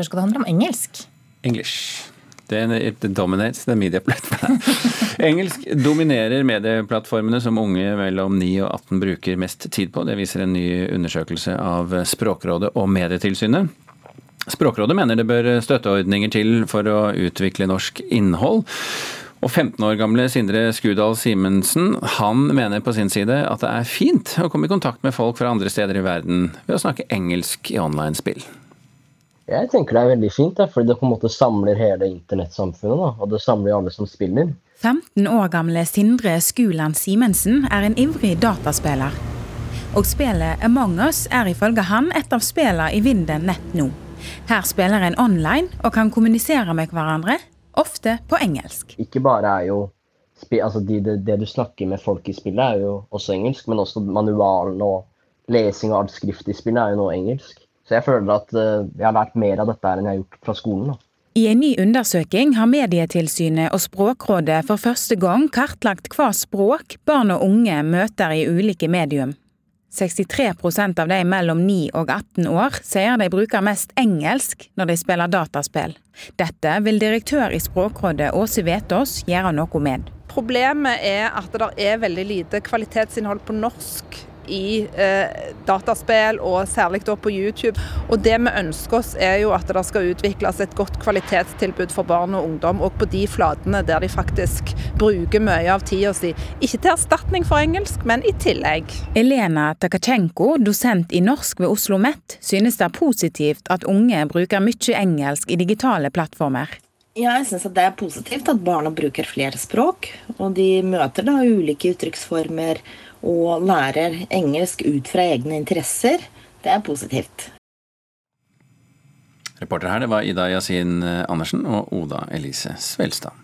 derfor skal det handle om engelsk. English. Det dominates the media platform. Engelsk dominerer medieplattformene som unge mellom 9 og 18 bruker mest tid på. Det viser en ny undersøkelse av Språkrådet og Medietilsynet. Språkrådet mener det bør støtteordninger til for å utvikle norsk innhold. Og 15 år gamle Sindre Skudal Simensen han mener på sin side at det er fint å komme i kontakt med folk fra andre steder i verden ved å snakke engelsk i online-spill. Jeg tenker det er veldig fint, fordi det på en måte samler hele internettsamfunnet. Og det samler alle som spiller. 15 år gamle Sindre Skuland Simensen er en ivrig dataspiller. Og spillet Among us er ifølge han et av spillene i vinden nett nå. Her spiller en online og kan kommunisere med hverandre, ofte på engelsk. Ikke bare er jo altså det, det, det, du snakker med folk i spillet, er jo også engelsk, men også manualen og lesing og alt skrift i spillet er jo nå engelsk. Så jeg føler at uh, jeg har lært mer av dette enn jeg har gjort fra skolen. Da. I en ny undersøking har Medietilsynet og Språkrådet for første gang kartlagt hva språk barn og unge møter i ulike medium. 63% av de mellom 9 og 18 år sier de bruker mest engelsk når de spiller dataspill. Dette vil direktør i Språkrådet Åse Vetås gjøre noe med. Problemet er at det er veldig lite kvalitetsinnhold på norsk i eh, dataspill, og særlig da på YouTube. Og det vi ønsker oss er jo at det skal utvikles et godt kvalitetstilbud for barn og ungdom, og på de flatene der de faktisk bruker mye av tida si. Ikke til erstatning for engelsk, men i tillegg. Elena Takachenko, dosent i norsk ved Oslo OsloMet, synes det er positivt at unge bruker mye engelsk i digitale plattformer. Ja, jeg syns det er positivt at barna bruker flere språk. Og de møter da ulike uttrykksformer og lærer engelsk ut fra egne interesser. Det er positivt. Reporter her det var Ida Yasin Andersen og Oda Elise Svelstad.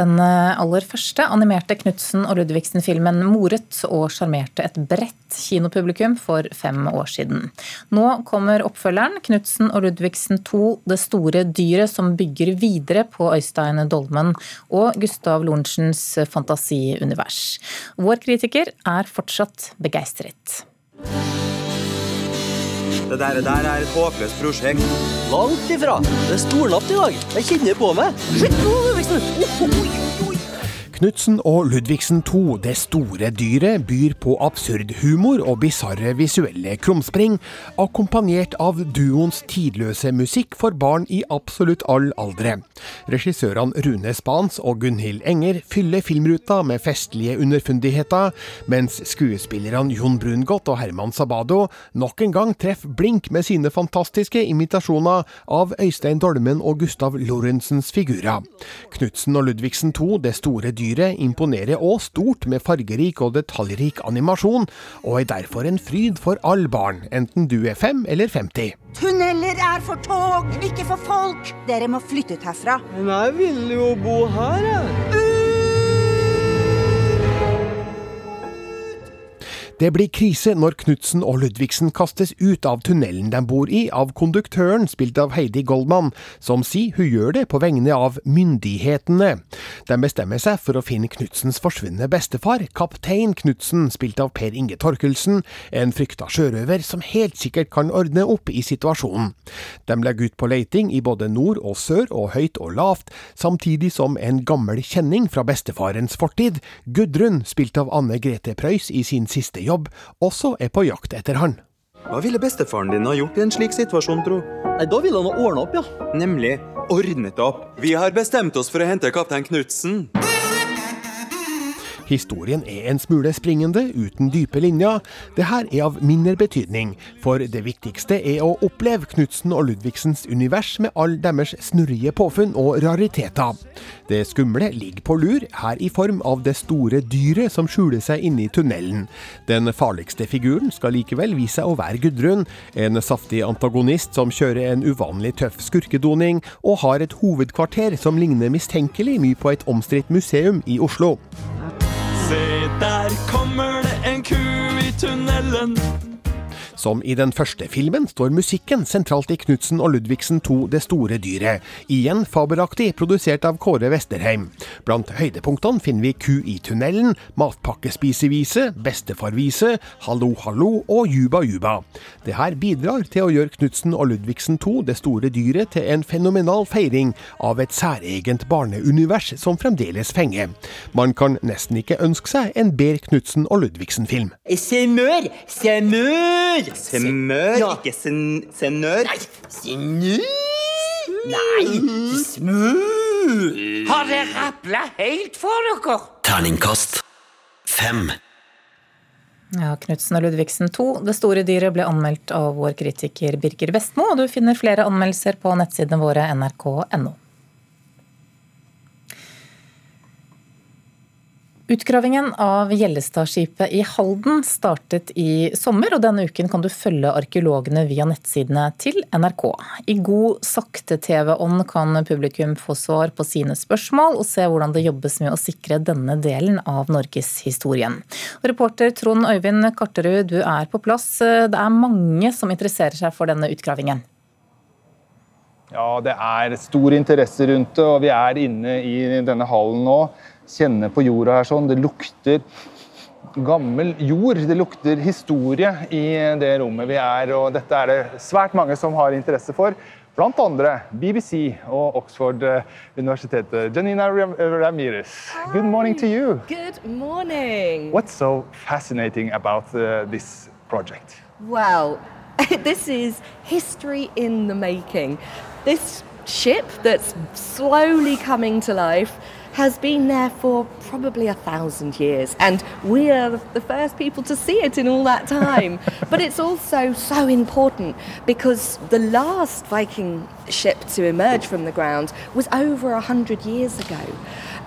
Den eh, aller første animerte Knutsen og Ludvigsen-filmen moret og sjarmerte et bredt kinopublikum for fem år siden. Nå kommer oppfølgeren, Knutsen og Ludvigsen 2, Det store dyret som bygger videre på Øystein Dolmen og Gustav Lorentzens fantasiunivers. Vår kritiker er fortsatt begeistret. Det der, der er et håpløst prosjekt. Langt ifra. Det er stornatt i dag. Jeg kjenner på meg. Shit, nå. Knutsen og Ludvigsen 2, Det store dyret, byr på absurd humor og bisarre visuelle krumspring, akkompagnert av duoens tidløse musikk for barn i absolutt all aldre. Regissørene Rune Spans og Gunhild Enger fyller filmruta med festlige underfundigheter, mens skuespillerne Jon Brungot og Herman Sabado nok en gang treffer blink med sine fantastiske imitasjoner av Øystein Dolmen og Gustav Lorentzens figurer. Knutsen og Ludvigsen 2, Det store dyret Dyret imponerer òg stort med fargerik og detaljrik animasjon, og er derfor en fryd for all barn, enten du er fem eller 50. Tunneler er for tog, ikke for folk! Dere må flytte ut herfra. Men jeg vil jo bo her, jeg. Det blir krise når Knutsen og Ludvigsen kastes ut av tunnelen de bor i, av konduktøren, spilt av Heidi Goldman, som sier hun gjør det på vegne av myndighetene. De bestemmer seg for å finne Knutsens forsvunne bestefar, kaptein Knutsen, spilt av Per Inge Torkelsen, en frykta sjørøver som helt sikkert kan ordne opp i situasjonen. De legger ut på leiting i både nord og sør og høyt og lavt, samtidig som en gammel kjenning fra bestefarens fortid, Gudrun, spilt av Anne Grete Preus i sin siste jobb, jobb, også er på jakt etter han. Hva ville bestefaren din ha gjort i en slik situasjon, tro? Nei, Da ville han ha ordna opp, ja. Nemlig ordnet opp. Vi har bestemt oss for å hente kaptein Knutsen. Historien er en smule springende, uten dype linjer. Det her er av mindre betydning, for det viktigste er å oppleve Knutsen og Ludvigsens univers med all deres snurrige påfunn og rariteter. Det skumle ligger på lur, her i form av det store dyret som skjuler seg inne i tunnelen. Den farligste figuren skal likevel vise seg å være Gudrun, en saftig antagonist som kjører en uvanlig tøff skurkedoning, og har et hovedkvarter som ligner mistenkelig mye på et omstridt museum i Oslo. Se, der kommer det en ku i tunnelen. Som i den første filmen står musikken sentralt i Knutsen og Ludvigsen 2 Det store dyret, igjen fabelaktig produsert av Kåre Vesterheim. Blant høydepunktene finner vi Ku i tunnelen, Matpakkespisevise, Bestefarvise, Hallo hallo og Juba juba. Det her bidrar til å gjøre Knutsen og Ludvigsen 2 Det store dyret til en fenomenal feiring av et særegent barneunivers som fremdeles fenger. Man kan nesten ikke ønske seg en bedre Knutsen og Ludvigsen-film. Semør! Semør! Semør, Ja. ikke sen senør. Nei, senør! Nei, smør! Har det rapla helt for dere? Terningkast fem. Ja, Knutsen og Ludvigsen 2, Det store dyret, ble anmeldt av vår kritiker Birger Vestmo, og du finner flere anmeldelser på nettsidene våre nrk.no. Utgravingen av Gjellestadskipet i Halden startet i sommer, og denne uken kan du følge arkeologene via nettsidene til NRK. I god sakte-TV-ånd kan publikum få svar på sine spørsmål, og se hvordan det jobbes med å sikre denne delen av norgeshistorien. Reporter Trond Øyvind Karterud, du er på plass. Det er mange som interesserer seg for denne utgravingen. Ja, det er stor interesse rundt det, og vi er inne i denne hallen nå. Kjenner på jorda her sånn. Det lukter gammel jord. Det lukter historie i det rommet vi er, og dette er det svært mange som har interesse for. Blant andre BBC og Oxford-universitetet. Janina Ram- Ramirez, good morning to you. Good morning. What's so fascinating about uh, this project? Well, this is history in the making. This ship that's slowly coming to life has been there for probably a thousand years, and we are the first people to see it in all that time. but it's also so important because the last Viking ship to emerge from the ground was over a hundred years ago.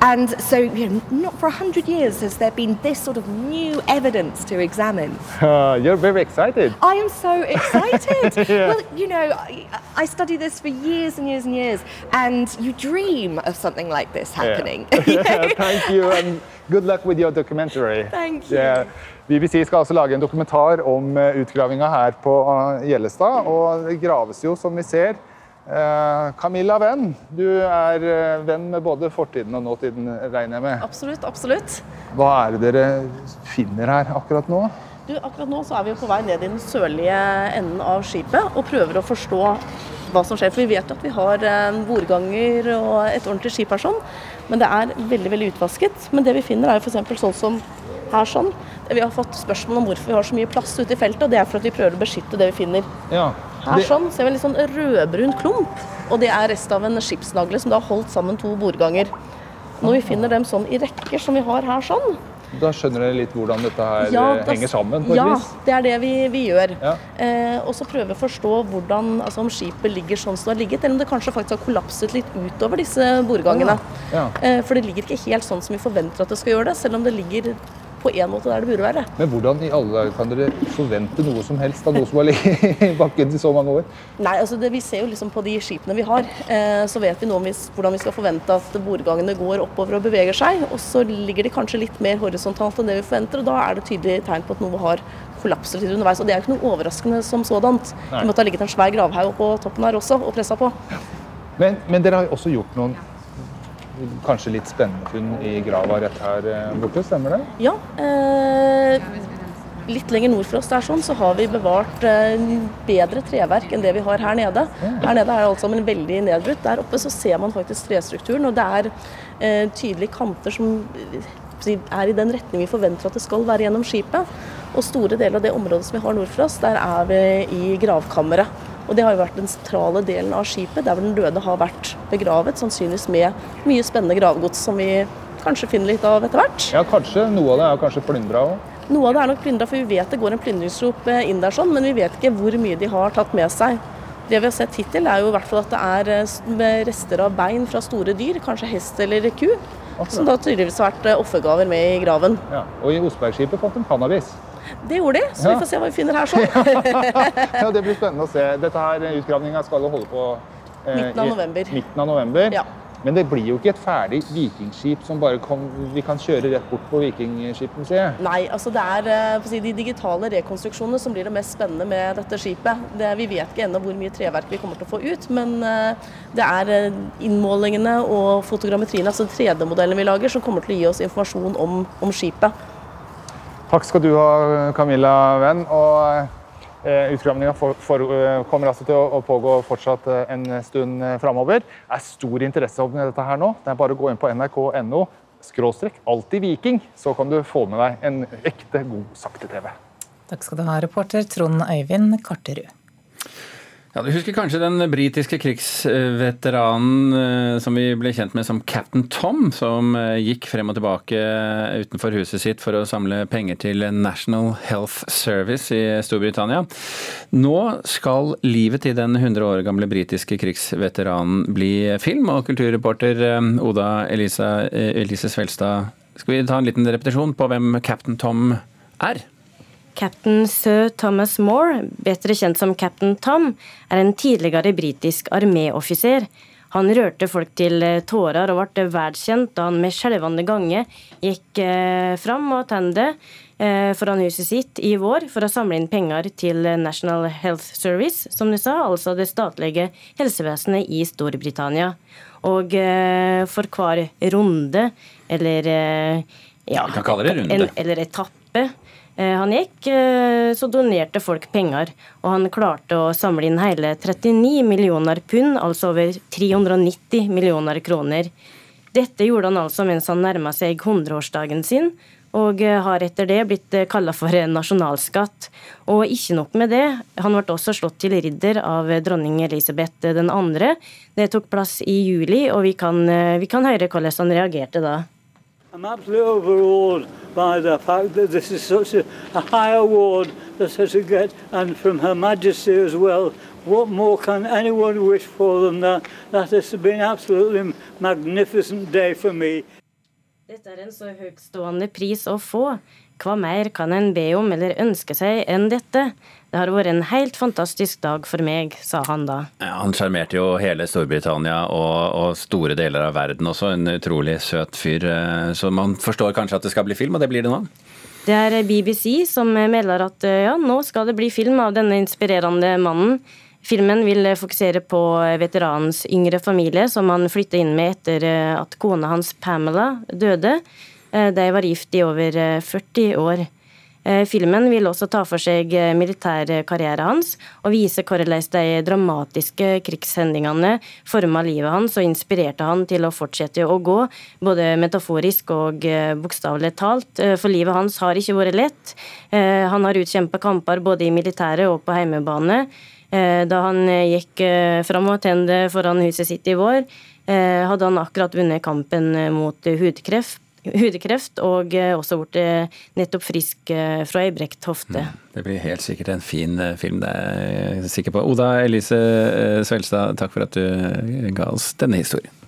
And so, you know, not for a hundred years has there been this sort of new evidence to examine. Uh, you're very excited. I am so excited. Yeah. Well, you know, I, I study this for years and years and years, and you dream of something like this happening. Yeah. Thank you, and good luck with your documentary. Thank you. Yeah. BBC skal altså lage en dokumentar om eh, utgravinga her på eh, Gjellestad, og det graves jo, som vi ser. Eh, Camilla Venn, du er eh, venn med både fortiden og nåtiden, regner jeg med. Absolutt, absolutt. Hva er det dere finner her akkurat nå? Du, akkurat nå så er vi på vei ned i den sørlige enden av skipet og prøver å forstå hva som skjer. For vi vet at vi har eh, bordganger og et ordentlig skip her sånn, men det er veldig veldig utvasket. Men det vi finner er f.eks. sånn som her sånn. Vi har fått spørsmål om hvorfor vi har så mye plass ute i feltet, og det er for at vi prøver å beskytte det vi finner. Ja. Her Det- sånn ser vi en litt sånn rødbrun klump, og det er rest av en skipsnagle som da har holdt sammen to bordganger. Når vi finner dem sånn i rekker som vi har her sånn, Da skjønner dere litt hvordan dette her Ja, eh, da- henger sammen? ja, det er det vi, vi gjør. Ja. Eh, og så prøve å forstå hvordan, altså om skipet ligger sånn som det har ligget, eller om det kanskje faktisk har kollapset litt utover disse bordgangene. Ja. Eh, for det ligger ikke helt sånn som vi forventer at det skal gjøre det, selv om det ligger på en måte der det burde være. Men hvordan i alle dager kan dere forvente noe som helst av noe som har ligget i bakken i så mange år? Nei, altså det, Vi ser jo liksom på de skipene vi har, eh, så vet vi noe om vi, hvordan vi skal forvente at bordgangene går oppover og beveger seg. Og så ligger de kanskje litt mer horisontalt enn det vi forventer, og da er det tydelig tegn på at noe har kollapset litt underveis. Og det er jo ikke noe overraskende som sådant. Nei. Det måtte ha ligget en svær gravhaug på toppen her også og pressa på. Men, men dere har jo også gjort noen kanskje litt spennende funn i grava rett her eh, borte, stemmer det? Ja. Eh, litt lenger nord for oss der sånn, så har vi bevart eh, bedre treverk enn det vi har her nede. Her nede er alt sammen veldig nedbrutt. Der oppe så ser man faktisk trestrukturen, og det er eh, tydelige kanter som eh, er i den retning vi forventer at det skal være gjennom skipet. Og store deler av det området som vi har nord for oss, der er vi i gravkammeret. Og det har jo vært den sentrale delen av skipet, der den døde har vært begravet, sannsynligvis med mye spennende gravgods som vi kanskje finner litt av etter hvert. Ja, kanskje. Noe av det er kanskje plyndra òg. Noe av det er nok plyndra, for vi vet det går en plyndringsrop eh, inn der, sånn, men vi vet ikke hvor mye de har tatt med seg. Det vi har sett hittil, er jo i hvert fall at det er eh, rester av bein fra store dyr, kanskje hest eller ku, som da tydeligvis har vært eh, offergaver med i graven. Ja. Og i Osbergskipet fant de cannabis. Det gjorde de, så Ja. vi får se hva vi finner her sånn. ja, Det blir spennende å se. Dette her Utgravninga skal holde på eh, Midten av i- november. Midten av november. Ja. Men det blir jo ikke et ferdig vikingskip som bare kom, vi kan kjøre rett bort på Vikingskipmuseet. Nei, altså det er eh, si, de digitale rekonstruksjonene som blir det mest spennende med dette skipet. Det, vi vet ikke ennå hvor mye treverk vi kommer til å få ut, men eh, det er eh, innmålingene og fotogrammetrien, altså 3D-modellene vi lager, som kommer til å gi oss informasjon om, om skipet. Takk skal du ha, Camilla Venn. Og Utgravninga eh, kommer altså til å pågå fortsatt eh, en stund framover. Det er stor interesse om dette her nå. Det er bare å gå inn på nrk.no skråstrek alltid viking, så kan du få med deg en ekte god sakte-TV. Takk skal du ha, reporter Trond Øyvind Karterud. Ja, Du husker kanskje den britiske krigsveteranen eh, som vi ble kjent med som Captain Tom, som eh, gikk frem og tilbake utenfor huset sitt for å samle penger til National Health Service i Storbritannia. Nå skal livet til den 100 år gamle britiske krigsveteranen bli film, og kulturreporter eh, Oda Elisa, Elise Svelstad, skal vi ta en liten repetisjon på hvem Captain Tom er? Captain Sir Thomas Moore, bedre kjent som Captain Tom, er en tidligere britisk arméoffiser. Han rørte folk til eh, tårer og ble verdskjent da han med skjelvende gange gikk eh, fram og tende eh, foran huset sitt i vår for å samle inn penger til National Health Service, som du sa, altså det statlige helsevesenet i Storbritannia. Og for hver runde, eller ja, eller etappe, han gikk, eh, så donerte folk penger. Og han klarte å samle inn hele 39 millioner pund, altså over 390 millioner kroner. Dette gjorde han altså mens han nærma seg 100-årsdagen sin, og eh, har etter det blitt kalla for nasjonalskatt. Og ikke nok med det, han ble også slått til ridder av dronning Elisabeth 2. Det tok plass i juli, og vi kan, vi kan høre hvordan han reagerte da. I'm absolutely overawed by the fact that this is such a, a high award that such to get, and from Her Majesty as well. What more can anyone wish for than that? That has been absolutely magnificent day for me. Dette er en så høytstående pris å få. Hva mer kan en be om eller ønske seg enn dette? Det har vært en helt fantastisk dag for meg, sa han da. Ja, han sjarmerte jo hele Storbritannia og, og, store deler av verden også. En utrolig søt fyr. Eh, så man forstår kanskje at det skal bli film, og det blir det nå? Det er BBC som melder at eh, ja, nå skal det bli film av denne inspirerende mannen. Filmen vil fokusere på veteranens yngre familie, som han flytta inn med etter eh, at kona hans Pamela døde. De var gift i over 40 år. Eh, filmen vil også ta for seg eh, militærkarrieren hans og vise hvordan de dramatiske krigshendingene forma livet hans og inspirerte han til å fortsette å gå, både metaforisk og eh, bokstavelig talt. For livet hans har ikke vært lett. Han har utkjempa kamper både i militæret og på heimebane. Da han gikk fram og tente foran huset sitt i vår, hadde han akkurat vunnet kampen mot hudkreft hudkreft, og eh, også blitt eh, nettopp frisk eh, fra ei brekt hofte. Mm. Det blir helt sikkert en fin film, det er jeg sikker på. Oda Elise Svelstad, takk for at du ga oss denne historien.